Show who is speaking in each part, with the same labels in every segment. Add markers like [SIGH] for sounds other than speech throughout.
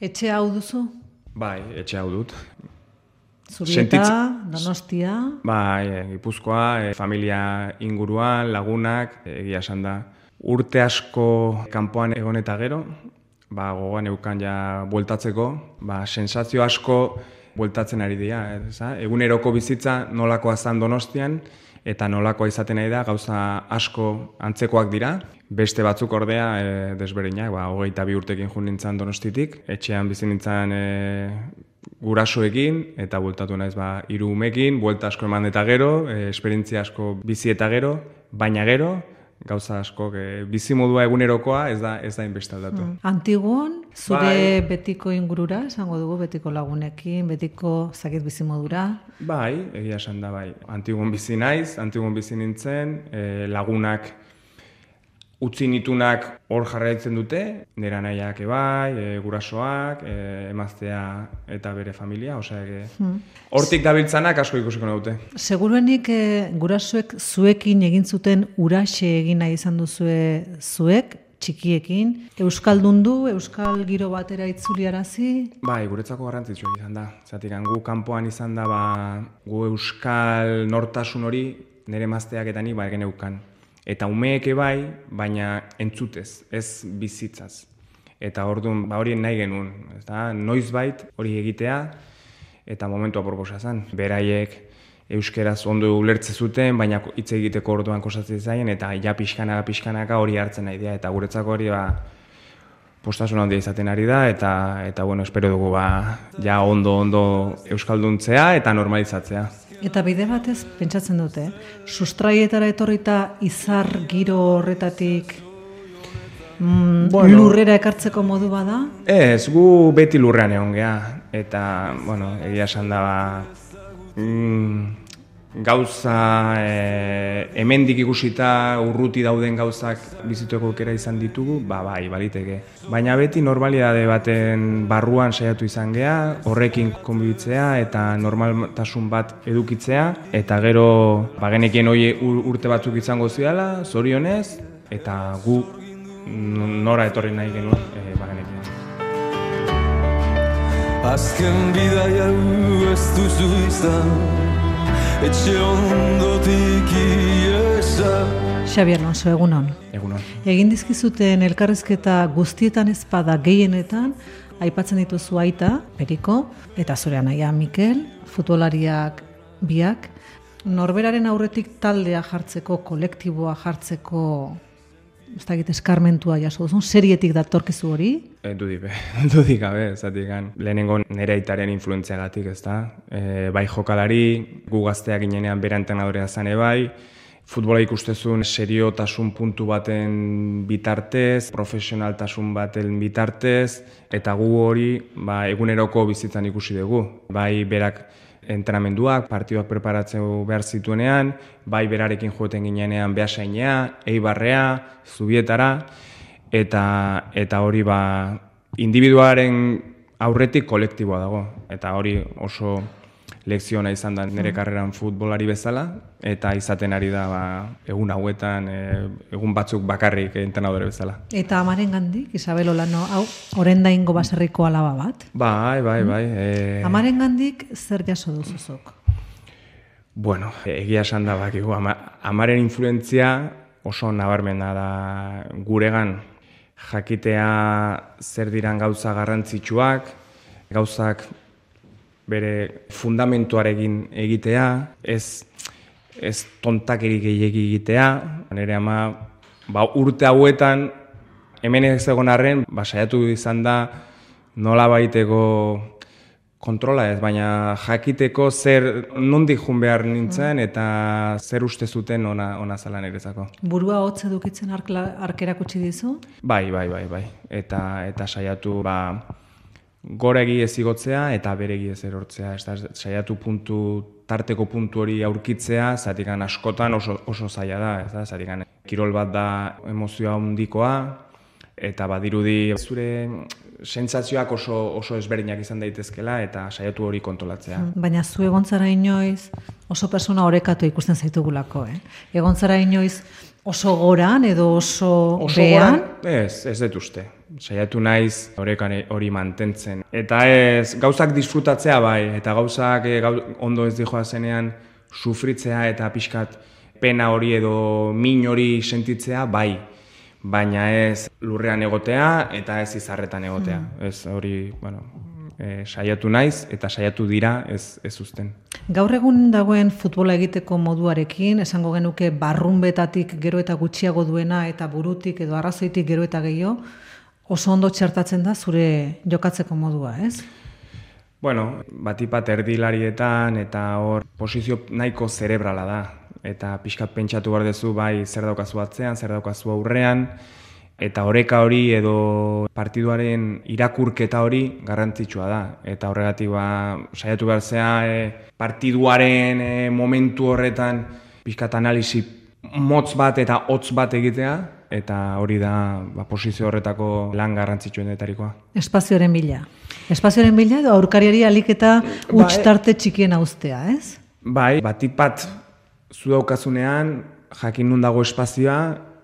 Speaker 1: Etxe hau duzu?
Speaker 2: Bai, etxe hau dut.
Speaker 1: Zurieta,
Speaker 2: Sentitz-
Speaker 1: Donostia,
Speaker 2: Bai, e, Gipuzkoa, e, familia inguruan, lagunak, e, egia esan da. Urte asko kanpoan egon eta gero, ba, gogoan eukan ja bueltatzeko, ba, sensazio asko bueltatzen ari dira. Eza? Eguneroko bizitza nolakoa zan donostian, eta nolakoa izaten nahi da, gauza asko antzekoak dira. Beste batzuk ordea e, desberdinak, ba, hogeita bi urtekin jun nintzen donostitik, etxean bizi nintzen e, gurasoekin, eta bueltatu naiz ba, hiru umekin, buelta asko eman eta gero, e, esperientzia asko bizi eta gero, baina gero, gauza asko, e, bizi modua egunerokoa ez da ez da inbeste aldatu.
Speaker 1: Antiguon, zure
Speaker 2: Bai.
Speaker 1: betiko ingurura, esango dugu, betiko lagunekin, betiko zakit bizimodura.
Speaker 2: Bai, egia esan da bai. Antigun bizi naiz, antigun bizi nintzen, e, lagunak utzi nitunak hor jarraitzen dute, nera nahiak ebai, e, gurasoak, e, emaztea eta bere familia, osea, e, hortik dabiltzanak asko ikusiko naute.
Speaker 1: Seguruenik eh, gurasoek zuekin egin zuten uraxe egin nahi izan duzue zuek, txikiekin, euskaldundu, euskal giro batera itzuliarazi,
Speaker 2: Bai, guretzako garrantzitsua izan da. Zatik, gu kanpoan izan da, ba, gu euskal nortasun hori nire mazteak eta ni ba, geneukan. Eta umeeke bai, baina entzutez, ez bizitzaz. Eta orduan, ba, hori nahi genuen, ezta? Noiz bait hori egitea, eta momentua proposa zen. Beraiek euskeraz ondo ulertze zuten, baina hitz egiteko orduan kostatzen zaien, eta ja pixkanaka pixkanaka hori hartzen nahi dira. Eta guretzako hori, ba, postasun handia izaten ari da eta eta bueno, espero dugu ba ja ondo ondo euskalduntzea eta normalizatzea.
Speaker 1: Eta bide batez, pentsatzen dute, sustraietara etorrita izar giro horretatik mm,
Speaker 2: Bueno.
Speaker 1: lurrera ekartzeko modu bada?
Speaker 2: Ez, gu beti lurrean egon gea eta bueno, egia esan da ba, mm, gauza e, hemendik ikusita urruti dauden gauzak bizituko aukera izan ditugu, ba bai, baliteke. Baina beti normalidade baten barruan saiatu izan gea, horrekin konbibitzea eta normaltasun bat edukitzea eta gero ba genekien hoi urte batzuk izango ziala, zorionez eta gu n- nora etorri nahi genuen e, ba genekien.
Speaker 3: Azken bidaia hau ez duzu izan Etxe ondotik iesa
Speaker 1: Xabi Alonso, egunon.
Speaker 2: Egunon.
Speaker 1: Egin dizkizuten elkarrizketa guztietan ezpada gehienetan, aipatzen dituzu aita, Periko, eta zure anaia Mikel, futbolariak biak, norberaren aurretik taldea jartzeko, kolektiboa jartzeko, ez dakit eskarmentua jaso duzun, serietik datorkizu hori,
Speaker 2: E, dudik, [LAUGHS] dudik gabe, zatik lehenengo nire aitaren influentziagatik, ez da? E, bai jokalari, gu gazteak ginenean bera entrenadorea zane bai, futbola ikustezun seriotasun puntu baten bitartez, profesionaltasun baten bitartez, eta gu hori ba, eguneroko bizitzan ikusi dugu. Bai berak entrenamenduak, partiduak preparatzeu behar zituenean, bai berarekin joeten ginenean behasainea, eibarrea, zubietara, eta eta hori ba individuaren aurretik kolektiboa dago. Eta hori oso lekziona izan da nire karreran futbolari bezala eta izaten ari da ba, egun hauetan e, egun batzuk bakarrik entrenadore bezala.
Speaker 1: eta amaren gandik, Isabel Olano, hau, orendaingo baserriko alaba bat.
Speaker 2: Bai, bai, bai. E,
Speaker 1: Amaren gandik zer jaso duzuzok?
Speaker 2: Bueno, egia esan da bakigu, ama, amaren influentzia oso nabarmena da guregan jakitea zer diran gauza garrantzitsuak, gauzak bere fundamentuarekin egitea, ez, ez tontakerik gehiegi egitea, nire ama ba, urte hauetan hemen ez egon arren, ba, saiatu izan da nola baiteko kontrola ez, baina jakiteko zer nondik jun behar nintzen eta zer uste zuten ona, ona zala niretzako.
Speaker 1: Burua hotz edukitzen arkla, arkerak utzi dizu?
Speaker 2: Bai, bai, bai, bai. Eta, eta saiatu, ba, goregi ez igotzea eta beregi ez erortzea. Ez da, saiatu puntu, tarteko puntu hori aurkitzea, zatikan askotan oso, oso zaila da, ez da, zatikan kirol bat da emozioa handikoa, eta badirudi zure sentsazioak oso, oso ezberdinak izan daitezkela eta saiatu hori kontrolatzea.
Speaker 1: Baina zu egontzara inoiz oso persona orekatu ikusten zaitugulako, eh? Egontzara inoiz oso goran edo oso,
Speaker 2: Oso
Speaker 1: behan?
Speaker 2: goran? Ez, ez dut uste. Saiatu naiz orekan hori mantentzen. Eta ez, gauzak disfrutatzea bai, eta gauzak eh, gau, ondo ez dijoa zenean sufritzea eta pixkat pena hori edo min hori sentitzea bai. Baina ez lurrean egotea eta ez izarretan egotea. Ez hori, bueno, eh, saiatu naiz eta saiatu dira ez, ez uzten.
Speaker 1: Gaur egun dagoen futbola egiteko moduarekin, esango genuke barrunbetatik gero eta gutxiago duena eta burutik edo arrazoitik gero eta gehiago, oso ondo txertatzen da zure jokatzeko modua, ez?
Speaker 2: Bueno, batipat erdilarietan eta hor posizio nahiko zerebrala da. Eta pixkat pentsatu behar duzu bai zer daukazu atzean, zer daukazu aurrean, eta oreka hori edo partiduaren irakurketa hori garrantzitsua da. Eta horregatik ba, saiatu behar zea e, partiduaren e, momentu horretan pixkat analisi motz bat eta hotz bat egitea, eta hori da ba, posizio horretako lan garrantzitsuenetarikoa.
Speaker 1: Espazioaren bila. Espazioaren bila edo aurkariari alik eta huts tarte txikien austea, ez?
Speaker 2: Bai, batipat zu daukazunean jakin nun dago espazioa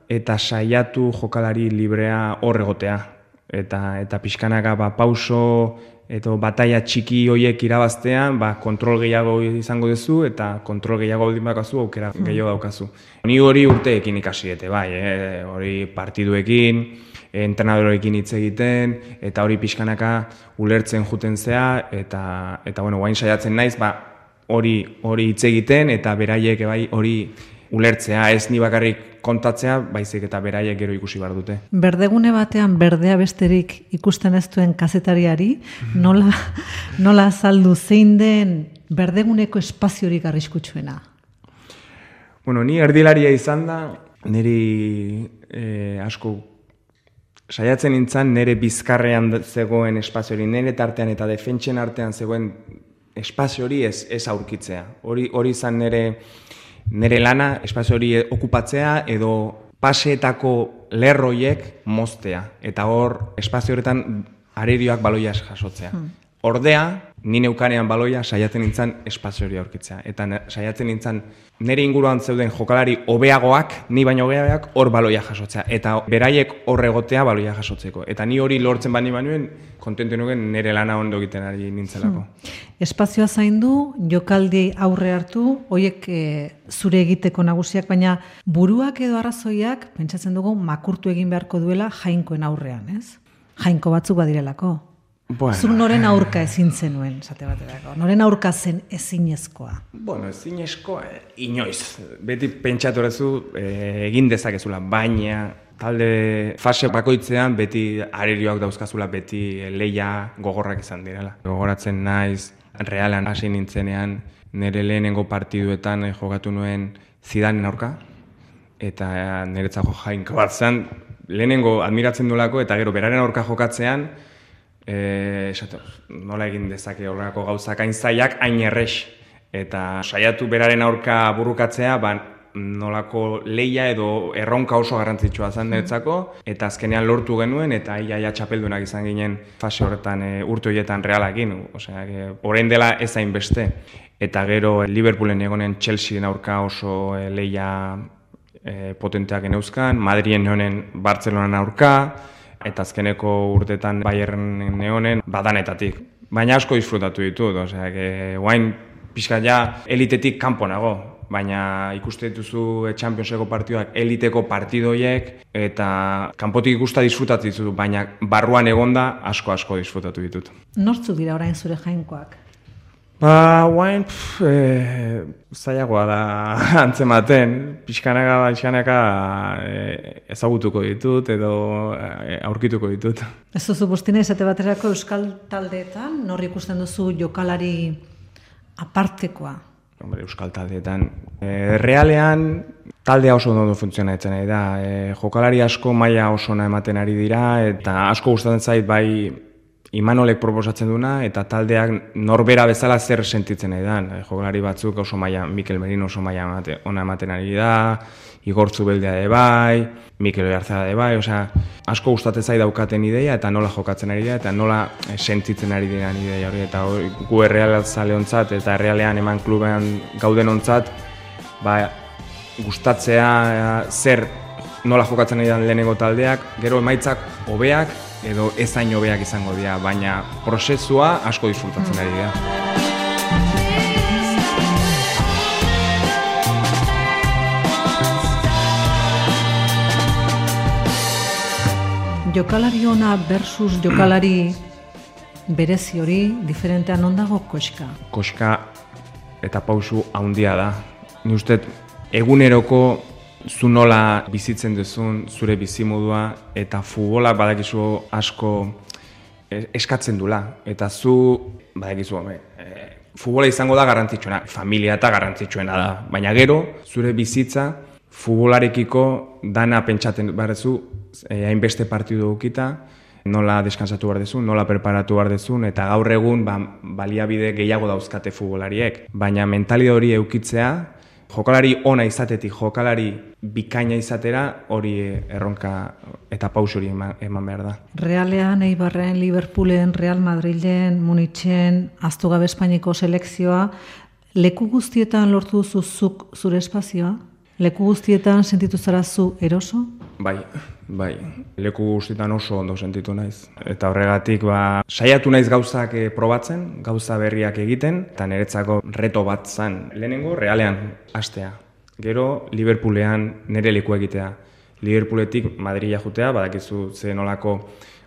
Speaker 2: eta saiatu jokalari librea hor egotea. Eta, eta pixkanaka ba, pauso edo bataia txiki hoiek irabaztean, ba, kontrol gehiago izango duzu eta kontrol gehiago baldin bakazu aukera gehiago daukazu. Ni hori urteekin ikasi dute, bai, eh? hori partiduekin, entrenadorekin hitz egiten, eta hori pixkanaka ulertzen juten zea, eta, eta bueno, guain saiatzen naiz, ba, hori hori hitz egiten, eta beraiek bai hori ulertzea, ez ni bakarrik kontatzea, baizik eta beraiek gero ikusi behar dute.
Speaker 1: Berdegune batean berdea besterik ikusten ez duen kazetariari, nola, nola azaldu zein den berdeguneko espaziorik arriskutsuena?
Speaker 2: Bueno, ni erdilaria izan da, niri eh, asko saiatzen nintzen nire bizkarrean zegoen espazio hori, nire tartean eta defentsen artean zegoen espazio hori ez, ez aurkitzea. Hori, hori izan nire, nire lana, espazio hori okupatzea edo paseetako lerroiek moztea. Eta hor, espazio horretan arerioak baloia jasotzea. Ordea, ni neukanean baloia saiatzen nintzen espazio hori aurkitzea. Eta saiatzen nintzen nire inguruan zeuden jokalari hobeagoak, ni baino hobeagoak, hor baloia jasotzea. Eta beraiek hor egotea baloia jasotzeko. Eta ni hori lortzen bani banuen, kontentu nuken nire lana ondo egiten ari nintzelako.
Speaker 1: Espazioa zaindu, jokaldi aurre hartu, hoiek e, zure egiteko nagusiak, baina buruak edo arrazoiak, pentsatzen dugu, makurtu egin beharko duela jainkoen aurrean, ez? Jainko batzuk badirelako.
Speaker 2: Bueno,
Speaker 1: Zuk noren aurka ezin zenuen, esate baterako. Noren aurka zen ezinezkoa.
Speaker 2: Bueno, ezin esko, eh, inoiz. Beti pentsatu erazu, eh, egin dezakezula, baina talde fase bakoitzean beti arerioak dauzkazula, beti leia gogorrak izan direla. Gogoratzen naiz, realan hasi nintzenean, nire lehenengo partiduetan eh, jokatu nuen zidanen aurka, eta niretzako jainko bat zen, lehenengo admiratzen duelako, eta gero beraren aurka jokatzean, e, esate, nola egin dezake horrelako gauzak? Hain zaiak, hain errex. Eta saiatu beraren aurka burrukatzea, ba, nolako leia edo erronka oso garrantzitsua zen niretzako, eta azkenean lortu genuen, eta iaia txapeldunak izan ginen fase horretan e, urte horietan realakin, osea, e, orain dela ez hain beste. Eta gero Liverpoolen egonen Chelsearen aurka oso e, leia e, potenteak eneuzkan, Madrien neonen Bartzelonan aurka, eta azkeneko urtetan Bayern neonen badanetatik. Baina asko disfrutatu ditut, osea, que guain pixka ja elitetik kanpo nago, baina ikuste dituzu Championseko partioak eliteko partidoiek eta kanpotik ikusta disfrutatu ditut, baina barruan egonda asko asko disfrutatu ditut.
Speaker 1: Nortzuk dira orain zure jainkoak?
Speaker 2: Ba, guain, pff, e, zailagoa da [LAUGHS] antzematen, pixkanaka, pixkanaka e, ezagutuko ditut edo e, aurkituko ditut.
Speaker 1: Ez duzu bustine esate baterako euskal taldeetan, nor ikusten duzu jokalari apartekoa.
Speaker 2: Hombre, euskal taldeetan. E, realean, taldea oso ondo funtzionatzen ari da. E, jokalari asko maila oso ona ematen ari dira, eta asko gustatzen zait bai Imanolek proposatzen duna eta taldeak norbera bezala zer sentitzen nahi dan. E, jokalari batzuk oso maia, Mikel Merino oso maia emate, ona ematen ari da, Igor Zubeldea de bai, Mikel Oiarzara de bai, osea, asko gustatzen zai daukaten ideia eta nola jokatzen ari da eta nola eh, sentitzen ari dira ideia hori eta hori, gu erreal ontzat eta errealean eman klubean gauden ontzat, ba, gustatzea zer nola jokatzen ari den lehenengo taldeak, gero emaitzak hobeak edo ezain hobeak izango dira, baina prozesua asko disfrutatzen ari dira.
Speaker 1: Jokalari ona versus jokalari berezi hori diferentean ondago koska.
Speaker 2: Koska eta pausu handia da. Ni uste eguneroko zu nola bizitzen duzun, zure bizimodua, eta futbola badakizu asko eskatzen dula. Eta zu, badakizu, e, futbola izango da garrantzitsuena, familia eta garrantzitsuena da. Baina gero, zure bizitza, futbolarekiko dana pentsaten barrezu, e, hainbeste partidu dukita, nola deskansatu behar dezun, nola preparatu behar dezun, eta gaur egun ba, baliabide gehiago dauzkate futbolariek. Baina mentalide hori eukitzea, jokalari ona izatetik jokalari bikaina izatera hori erronka eta paus hori eman behar da.
Speaker 1: Realean, Eibarren, Liverpoolen, Real Madrilen, Munitzen, Aztugabe Espainiko selekzioa, leku guztietan lortu zuzuk zure espazioa? Leku guztietan sentitu zara zu eroso?
Speaker 2: Bai, bai. Leku guztietan oso ondo sentitu naiz. Eta horregatik, ba, saiatu naiz gauzak e, probatzen, gauza berriak egiten, eta niretzako reto bat zan. Lehenengo, realean, astea. Gero, Liverpoolean nire leku egitea. Liverpooletik Madrila jutea, badakizu zen olako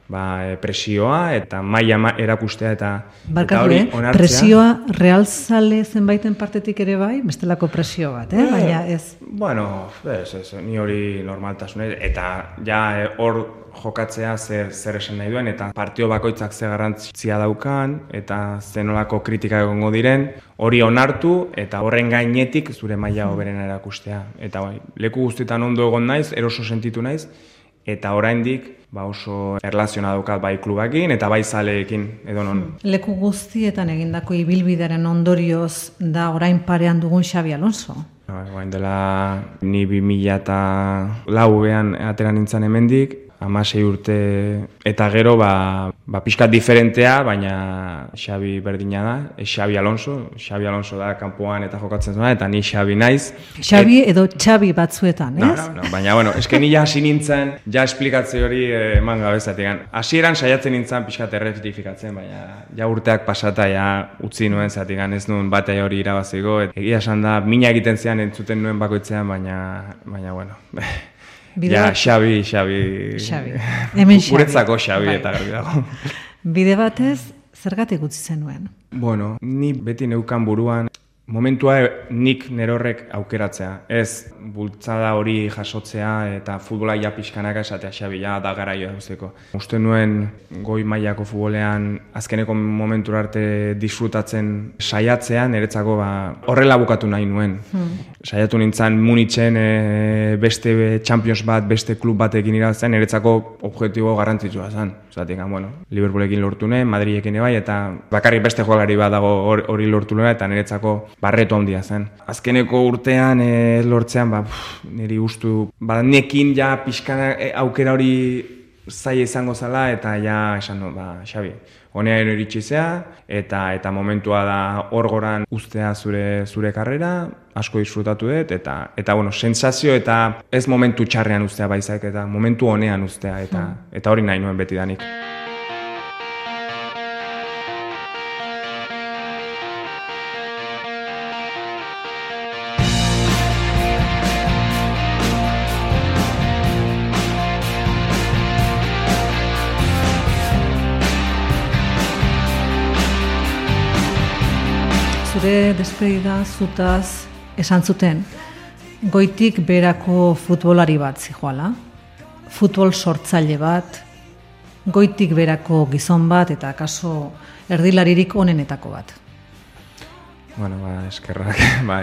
Speaker 2: ba, presioa eta maila erakustea eta,
Speaker 1: eta hori eh? onartzea. Presioa realzale zenbaiten partetik ere bai, bestelako presio bat, eh? baina ez.
Speaker 2: Bueno, ez, ez, ni hori normaltasun, eta ja e, hor jokatzea zer, zer esan nahi duen, eta partio bakoitzak ze garrantzia daukan, eta zenolako kritika egongo diren, hori onartu, eta horren gainetik zure maila hoberen erakustea. Eta bai, leku guztietan ondo egon naiz, eroso sentitu naiz, eta oraindik ba oso erlaziona daukat bai klubakin eta bai zaleekin edo non.
Speaker 1: Leku guztietan egindako ibilbidaren ondorioz da orain parean dugun Xabi Alonso.
Speaker 2: Ba, dela ni 2000 eta lauean ateran nintzen hemendik, amasei urte eta gero ba, ba pixkat diferentea, baina Xabi berdina da, e Xabi Alonso, Xabi Alonso da kanpoan eta jokatzen zuen, eta ni Xabi naiz.
Speaker 1: Xabi edo Xabi batzuetan, ez?
Speaker 2: No, no, no, baina bueno, eske ni ja hasi nintzen, ja esplikatze hori eh, eman gabezatik. Hasieran saiatzen nintzen pixkat erretifikatzen, baina ja urteak pasata ja utzi nuen zatik ez nuen bate hori irabaziko, egia esan da, mina egiten zean entzuten nuen bakoitzean, baina, baina bueno, [LAUGHS] Bide ja, Xabi, Xabi.
Speaker 1: Xabi. [LAUGHS] Hemen Xabi.
Speaker 2: Uretzako Xabi bai. eta garbi dago.
Speaker 1: Bide batez, zergatik utzi zenuen?
Speaker 2: Bueno, ni beti neukan buruan Momentua nik nerorrek aukeratzea. Ez bultzada hori jasotzea eta futbola ja pixkanaka esatea xabi ja da garaio dauzeko. Uste nuen goi mailako futbolean azkeneko momentu arte disfrutatzen saiatzea niretzako ba, horrela bukatu nahi nuen. Hmm. Saiatu nintzen munitzen e, beste Champions bat, beste klub batekin irazten niretzako objektibo garrantzitsua zen. Zatik, bueno, Liverpoolekin lortu nuen, Madridekin bai, eta bakarrik beste jogalari bat dago hori lortu nuen, eta niretzako barretu handia zen. Azkeneko urtean e, lortzean, ba, niri ustu, ba, nekin ja pixkana e, aukera hori zai izango zala, eta ja, esan ba, Xabi, honea iritsi zea, eta eta momentua da hor goran ustea zure zure karrera, asko disfrutatu dut, eta, eta bueno, sensazio eta ez momentu txarrean ustea baizak, eta momentu honean ustea, eta, hmm. eta hori nahi nuen beti
Speaker 1: zure despedida zutaz esan zuten goitik berako futbolari bat zijoala, futbol sortzaile bat, goitik berako gizon bat eta kaso erdilaririk onenetako bat.
Speaker 2: Bueno, ba, eskerrak, [LAUGHS] ba,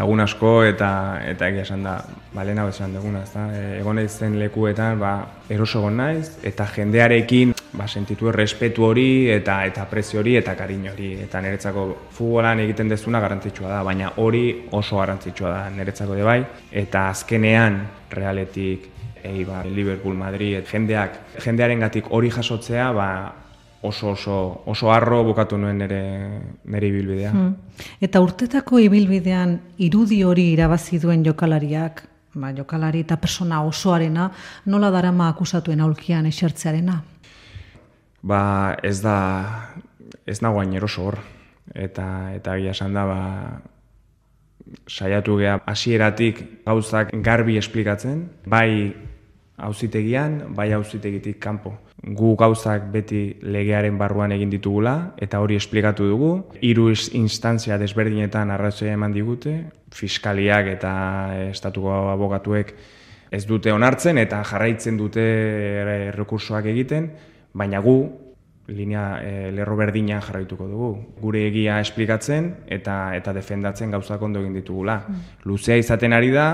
Speaker 2: lagun asko eta eta egia esan da, ba, lehena esan duguna, ez da, e, egon zen lekuetan, ba, eroso naiz, eta jendearekin ba, sentitu respetu hori eta eta prezio hori eta kariño hori eta niretzako futbolan egiten dezuna garrantzitsua da baina hori oso garrantzitsua da niretzako de bai eta azkenean realetik ei ba, Liverpool Madrid jendeak jendearengatik hori jasotzea ba, oso oso oso harro bukatu nuen nere nere ibilbidea. Hmm.
Speaker 1: Eta urtetako ibilbidean irudi hori irabazi duen jokalariak, ba, jokalari eta persona osoarena, nola darama akusatuen aulkian esertzearena?
Speaker 2: Ba, ez da ez nagoain eroso hor eta eta egia esan da ba saiatu gea hasieratik gauzak garbi esplikatzen, bai auzitegian, bai auzitegitik kanpo. Gu gauzak beti legearen barruan egin ditugula eta hori esplikatu dugu. Hiru instantzia desberdinetan arrazoia eman digute, fiskaliak eta estatuko abogatuek ez dute onartzen eta jarraitzen dute rekursoak egiten, baina gu linea e, lerro berdina jarraituko dugu. Gure egia esplikatzen eta eta defendatzen gauzak ondo egin ditugula. Mm. Luzea izaten ari da,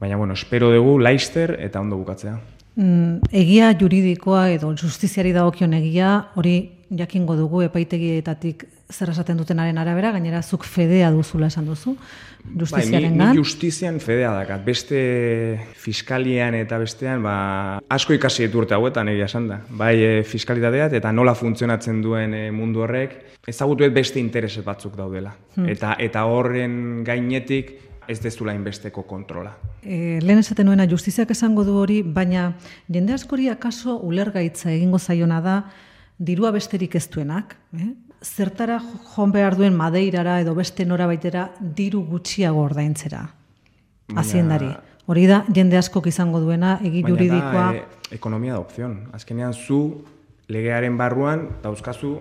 Speaker 2: Baina, bueno, espero dugu laister eta ondo bukatzea.
Speaker 1: Mm, egia juridikoa edo justiziari dagokion egia, hori jakingo dugu epaitegietatik zer esaten dutenaren arabera, gainera zuk fedea duzula esan duzu, justiziaren
Speaker 2: bai, ni, justizian fedea dakat, beste fiskalian eta bestean, ba, asko ikasi etu urte hauetan egia esan da. Bai, e, fiskalitateat eta nola funtzionatzen duen e, mundu horrek, ezagutu beste interese batzuk daudela. Hmm. Eta, eta horren gainetik, ez dezula inbesteko kontrola.
Speaker 1: E, lehen esaten nuena justiziak esango du hori, baina jende askori akaso ulergaitza egingo zaiona da dirua besterik ez duenak. Eh? Zertara joan behar duen madeirara edo beste nora baitera diru gutxiago ordaintzera. Haziendari. Hori da, jende askok izango duena, egi juridikoa...
Speaker 2: Baina da, e, ekonomia da opzion. Azkenean zu legearen barruan dauzkazu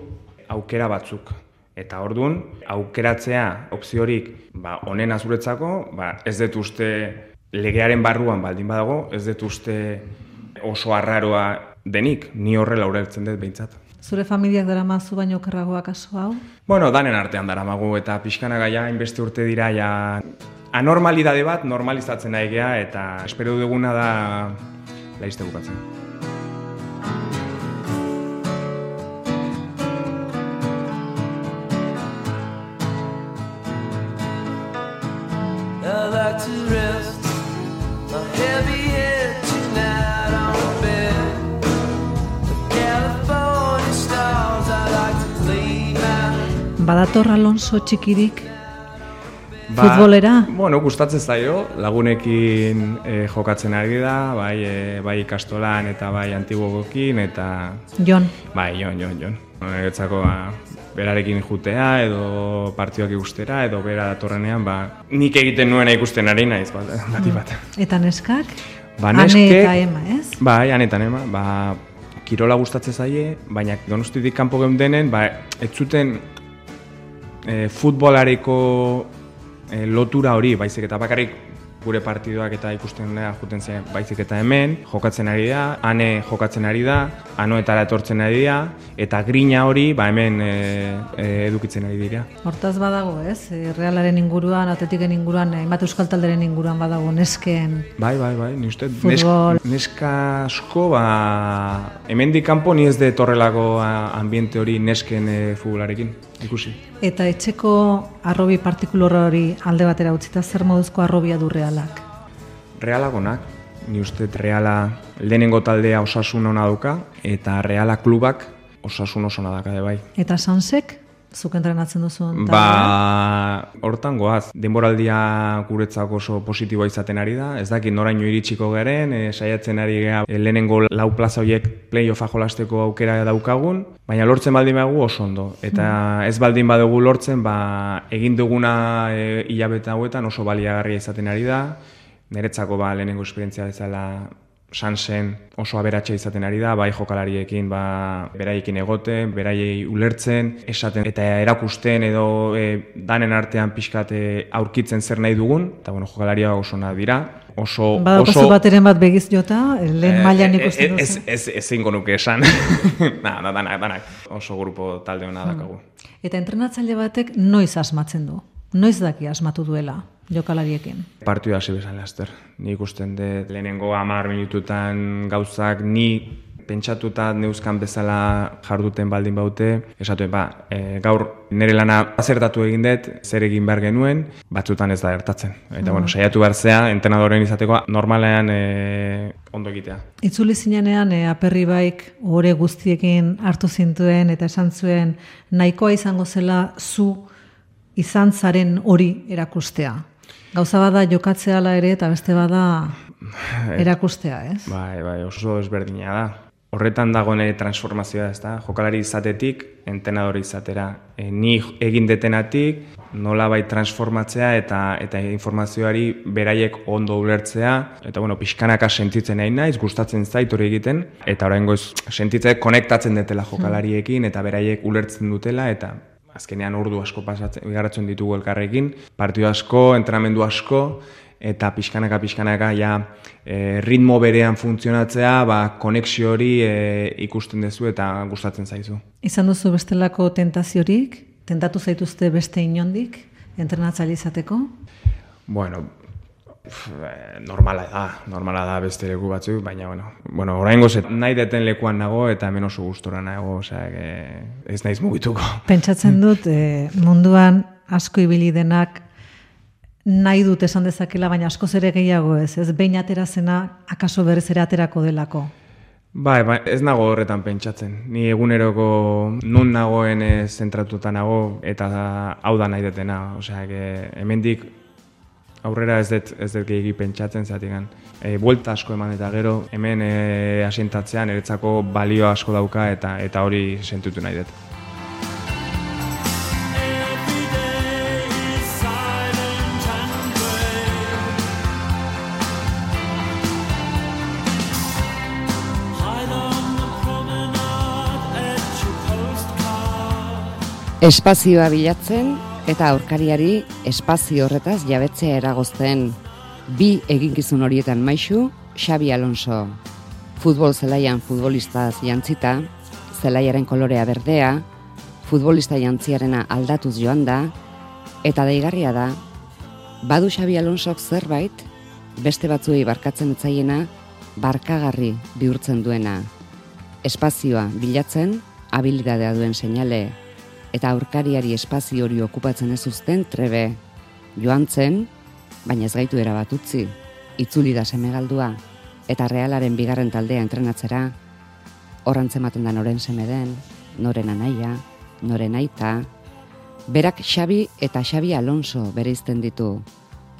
Speaker 2: aukera batzuk. Eta orduan, aukeratzea opziorik ba, onen azuretzako, ba, ez dut uste legearen barruan baldin badago, ez dut uste oso arraroa denik, ni horrela ureltzen dut behintzat.
Speaker 1: Zure familiak dara mazu baino kerragoak aso hau?
Speaker 2: Bueno, danen artean dara magu eta pixkana gaia inbeste urte dira ja anormalidade bat normalizatzen nahi eta espero duguna da laizte bukatzen.
Speaker 1: Badator Alonso txikirik ba, futbolera?
Speaker 2: Bueno, gustatzen zaio, lagunekin e, jokatzen ari da, bai, e, bai ikastolan eta bai antibogokin, eta...
Speaker 1: Jon.
Speaker 2: Bai, Jon, Jon, Jon. Etzako, ba, berarekin jutea, edo partioak ikustera, edo bera datorrenean, ba, nik egiten nuena ikusten ari naiz, bat, bat, bat.
Speaker 1: Eta neskak?
Speaker 2: Ba, neske,
Speaker 1: ane eta ema, ez?
Speaker 2: Bai, ane eta ema, ba, kirola gustatzen zaie, baina donostitik kanpo geundenen, ba, ez zuten e, futbolareko e, lotura hori, baizik eta bakarrik gure partidoak eta ikusten da juten zen baizik eta hemen, jokatzen ari da, ane jokatzen ari da, anoetara etortzen ari da, eta grina hori ba hemen e, e, edukitzen ari dira.
Speaker 1: Hortaz badago, ez? Realaren inguruan, atletiken inguruan, hainbat euskal talderen inguruan badago nesken
Speaker 2: Bai, bai, bai, ni uste, neska asko, ba, hemen kanpo ni ez de torrelako ambiente hori nesken e, futbolarekin ikusi.
Speaker 1: Eta etxeko arrobi partikulor hori alde batera utzita zer moduzko arrobia du realak?
Speaker 2: Realagonak, ni uste reala lehenengo taldea osasun ona duka eta reala klubak osasun oso daka bai.
Speaker 1: Eta sansek? Zuk entrenatzen duzu?
Speaker 2: Ba, hortan goaz, denboraldia guretzako oso positiboa izaten ari da, ez dakit noraino iritsiko garen, e, saiatzen ari gea e, lehenengo lau plaza horiek playoffa jolasteko aukera daukagun, baina lortzen baldin badugu oso ondo, eta mm. ez baldin badugu lortzen, ba, egin duguna e, hilabeta hauetan oso baliagarria izaten ari da, niretzako ba, lehenengo esperientzia bezala sansen oso aberatsa izaten ari da, bai jokalariekin ba, beraiekin egoten, beraiei ulertzen, esaten eta erakusten edo e, danen artean pixkate aurkitzen zer nahi dugun, eta bueno, jokalaria oso nahi dira. Oso,
Speaker 1: oso... bateren bat begiz jota, lehen e, mailan ikusten
Speaker 2: duzu? Ez, ez, ez nuke esan. [LAUGHS] na, na, danak, danak. Oso grupo talde hona hmm. dakagu.
Speaker 1: Eta entrenatzaile batek noiz asmatzen du? Noiz daki asmatu duela? Jokalariekin?
Speaker 2: Partioa hasi bezan laster. Ni ikusten dut lehenengo amar minututan gauzak ni pentsatuta neuzkan bezala jarduten baldin baute, esatu ba, e, gaur nire lana azertatu egin dut, zer egin behar genuen, batzutan ez da gertatzen. Eta, mm. bueno, saiatu behar zea, entenadoren izateko, normalean e, ondo egitea.
Speaker 1: Itzuli zinenean, e, aperri baik, ore guztiekin hartu zintuen, eta esan zuen, nahikoa izango zela zu izan zaren hori erakustea. Gauza bada jokatzea ere eta beste bada [SIGHS] erakustea, ez?
Speaker 2: Bai, bai, oso ezberdina da. Horretan dago nire transformazioa, ez da? Jokalari izatetik, entenadori izatera. E, ni egin detenatik, nola bai transformatzea eta eta informazioari beraiek ondo ulertzea. Eta, bueno, pixkanaka sentitzen nahi naiz, gustatzen zait hori egiten. Eta orain goz, sentitzen konektatzen detela jokalariekin eta beraiek ulertzen dutela. Eta azkenean ordu asko pasatzen, igaratzen ditugu elkarrekin. Partio asko, entrenamendu asko, eta pixkanaka pixkanaka ja e, ritmo berean funtzionatzea, ba, konexio hori e, ikusten duzu eta gustatzen zaizu.
Speaker 1: Izan duzu bestelako tentaziorik? Tentatu zaituzte beste inondik entrenatzaile izateko?
Speaker 2: Bueno, normala da, normala da beste leku batzuk, baina, bueno, bueno orain gozet, nahi deten lekuan nago eta hemen oso gustora nago, osea, ez naiz mugituko. [LAUGHS]
Speaker 1: Pentsatzen dut, e, munduan asko ibili denak nahi dut esan dezakela, baina asko ere gehiago ez, ez behin atera zena, akaso berez ere aterako delako.
Speaker 2: Bai, bai, ez nago horretan pentsatzen. Ni eguneroko nun nagoen zentratuta nago eta hau da nahi detena. Osea, hemendik aurrera ez dut ez dut gehiagi pentsatzen zatik. E, buelta asko eman eta gero hemen e, asintatzean eretzako balio asko dauka eta eta hori sentutu nahi dut.
Speaker 4: Espazioa bilatzen eta aurkariari espazio horretaz jabetzea eragozten bi eginkizun horietan maisu Xabi Alonso. Futbol zelaian futbolistaz jantzita, zelaiaren kolorea berdea, futbolista jantziarena aldatuz joan da, eta deigarria da, badu Xabi Alonsok zerbait, beste batzuei barkatzen etzaiena, barkagarri bihurtzen duena. Espazioa bilatzen, habilidadea duen seinale eta aurkariari espazio hori okupatzen ez uzten trebe. Joan zen, baina ez gaitu erabat utzi, itzuli da semegaldua, eta realaren bigarren taldea entrenatzera, horran zematen da noren seme den, noren anaia, noren aita, berak Xabi eta Xabi Alonso bere izten ditu.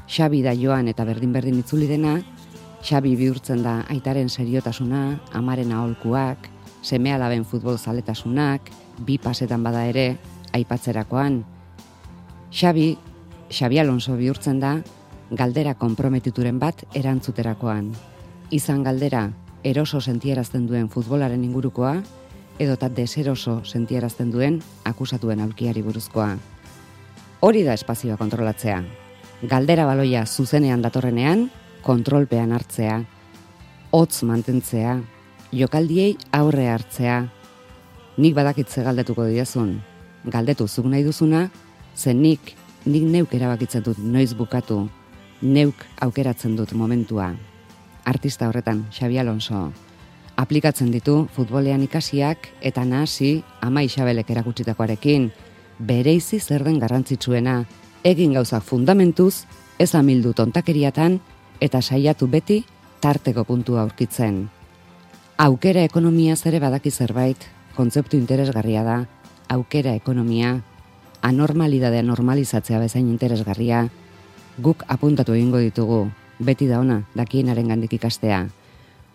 Speaker 4: Xabi da joan eta berdin-berdin itzuli dena, Xabi bihurtzen da aitaren seriotasuna, amaren aholkuak, seme alaben futbol zaletasunak, bi pasetan bada ere, aipatzerakoan. Xabi, Xabi Alonso bihurtzen da, galdera konprometituren bat erantzuterakoan. Izan galdera, eroso sentierazten duen futbolaren ingurukoa, edota deseroso sentierazten duen akusatuen aulkiari buruzkoa. Hori da espazioa kontrolatzea. Galdera baloia zuzenean datorrenean, kontrolpean hartzea, hotz mantentzea, jokaldiei aurre hartzea, nik badakitze galdetuko diazun, galdetu zuk nahi duzuna, zen nik, nik neuk erabakitzen dut noiz bukatu, neuk aukeratzen dut momentua. Artista horretan, Xabi Alonso, aplikatzen ditu futbolean ikasiak eta nahasi ama isabelek erakutsitakoarekin, bereizi zer den garrantzitsuena, egin gauzak fundamentuz, ez amildu tontakeriatan, eta saiatu beti tarteko puntua aurkitzen. Aukera ekonomia zere badaki zerbait, kontzeptu interesgarria da, aukera ekonomia, anormalidadea normalizatzea bezain interesgarria, guk apuntatu egingo ditugu, beti da ona, dakienaren gandik ikastea.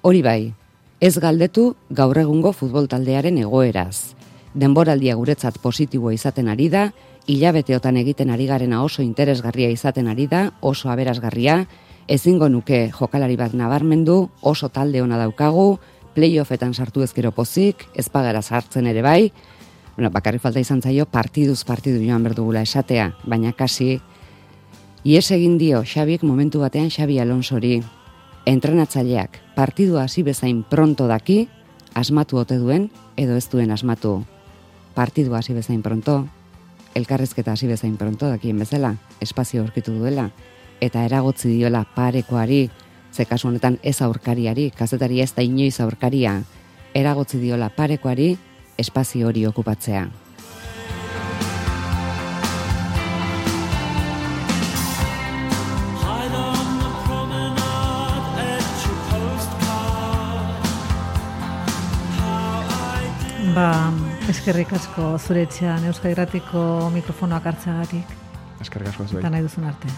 Speaker 4: Hori bai, ez galdetu gaur egungo futbol taldearen egoeraz. Denboraldia guretzat positiboa izaten ari da, hilabeteotan egiten ari garena oso interesgarria izaten ari da, oso aberasgarria, ezingo nuke jokalari bat nabarmendu, oso talde ona daukagu, playoffetan sartu ezkero pozik, ez pagara sartzen ere bai, bueno, bakarri falta izan zaio partiduz partidu joan berdugula esatea, baina kasi, ies egin dio Xabik momentu batean Xabi Alonsori, entrenatzaileak partidua hasi bezain pronto daki, asmatu ote duen, edo ez duen asmatu. Partidua hasi bezain pronto, elkarrezketa hasi bezain pronto dakien bezala, espazio aurkitu duela, eta eragotzi diola parekoari, ze kasu honetan ez aurkariari, kazetari ez da inoiz aurkaria,
Speaker 3: eragotzi diola parekoari espazio hori okupatzea.
Speaker 1: Ba, eskerrik asko zure etxean Euskadi Irratiko mikrofonoak hartzeagatik
Speaker 2: Eskerrik asko zuei.
Speaker 1: eta nahi duzun arte.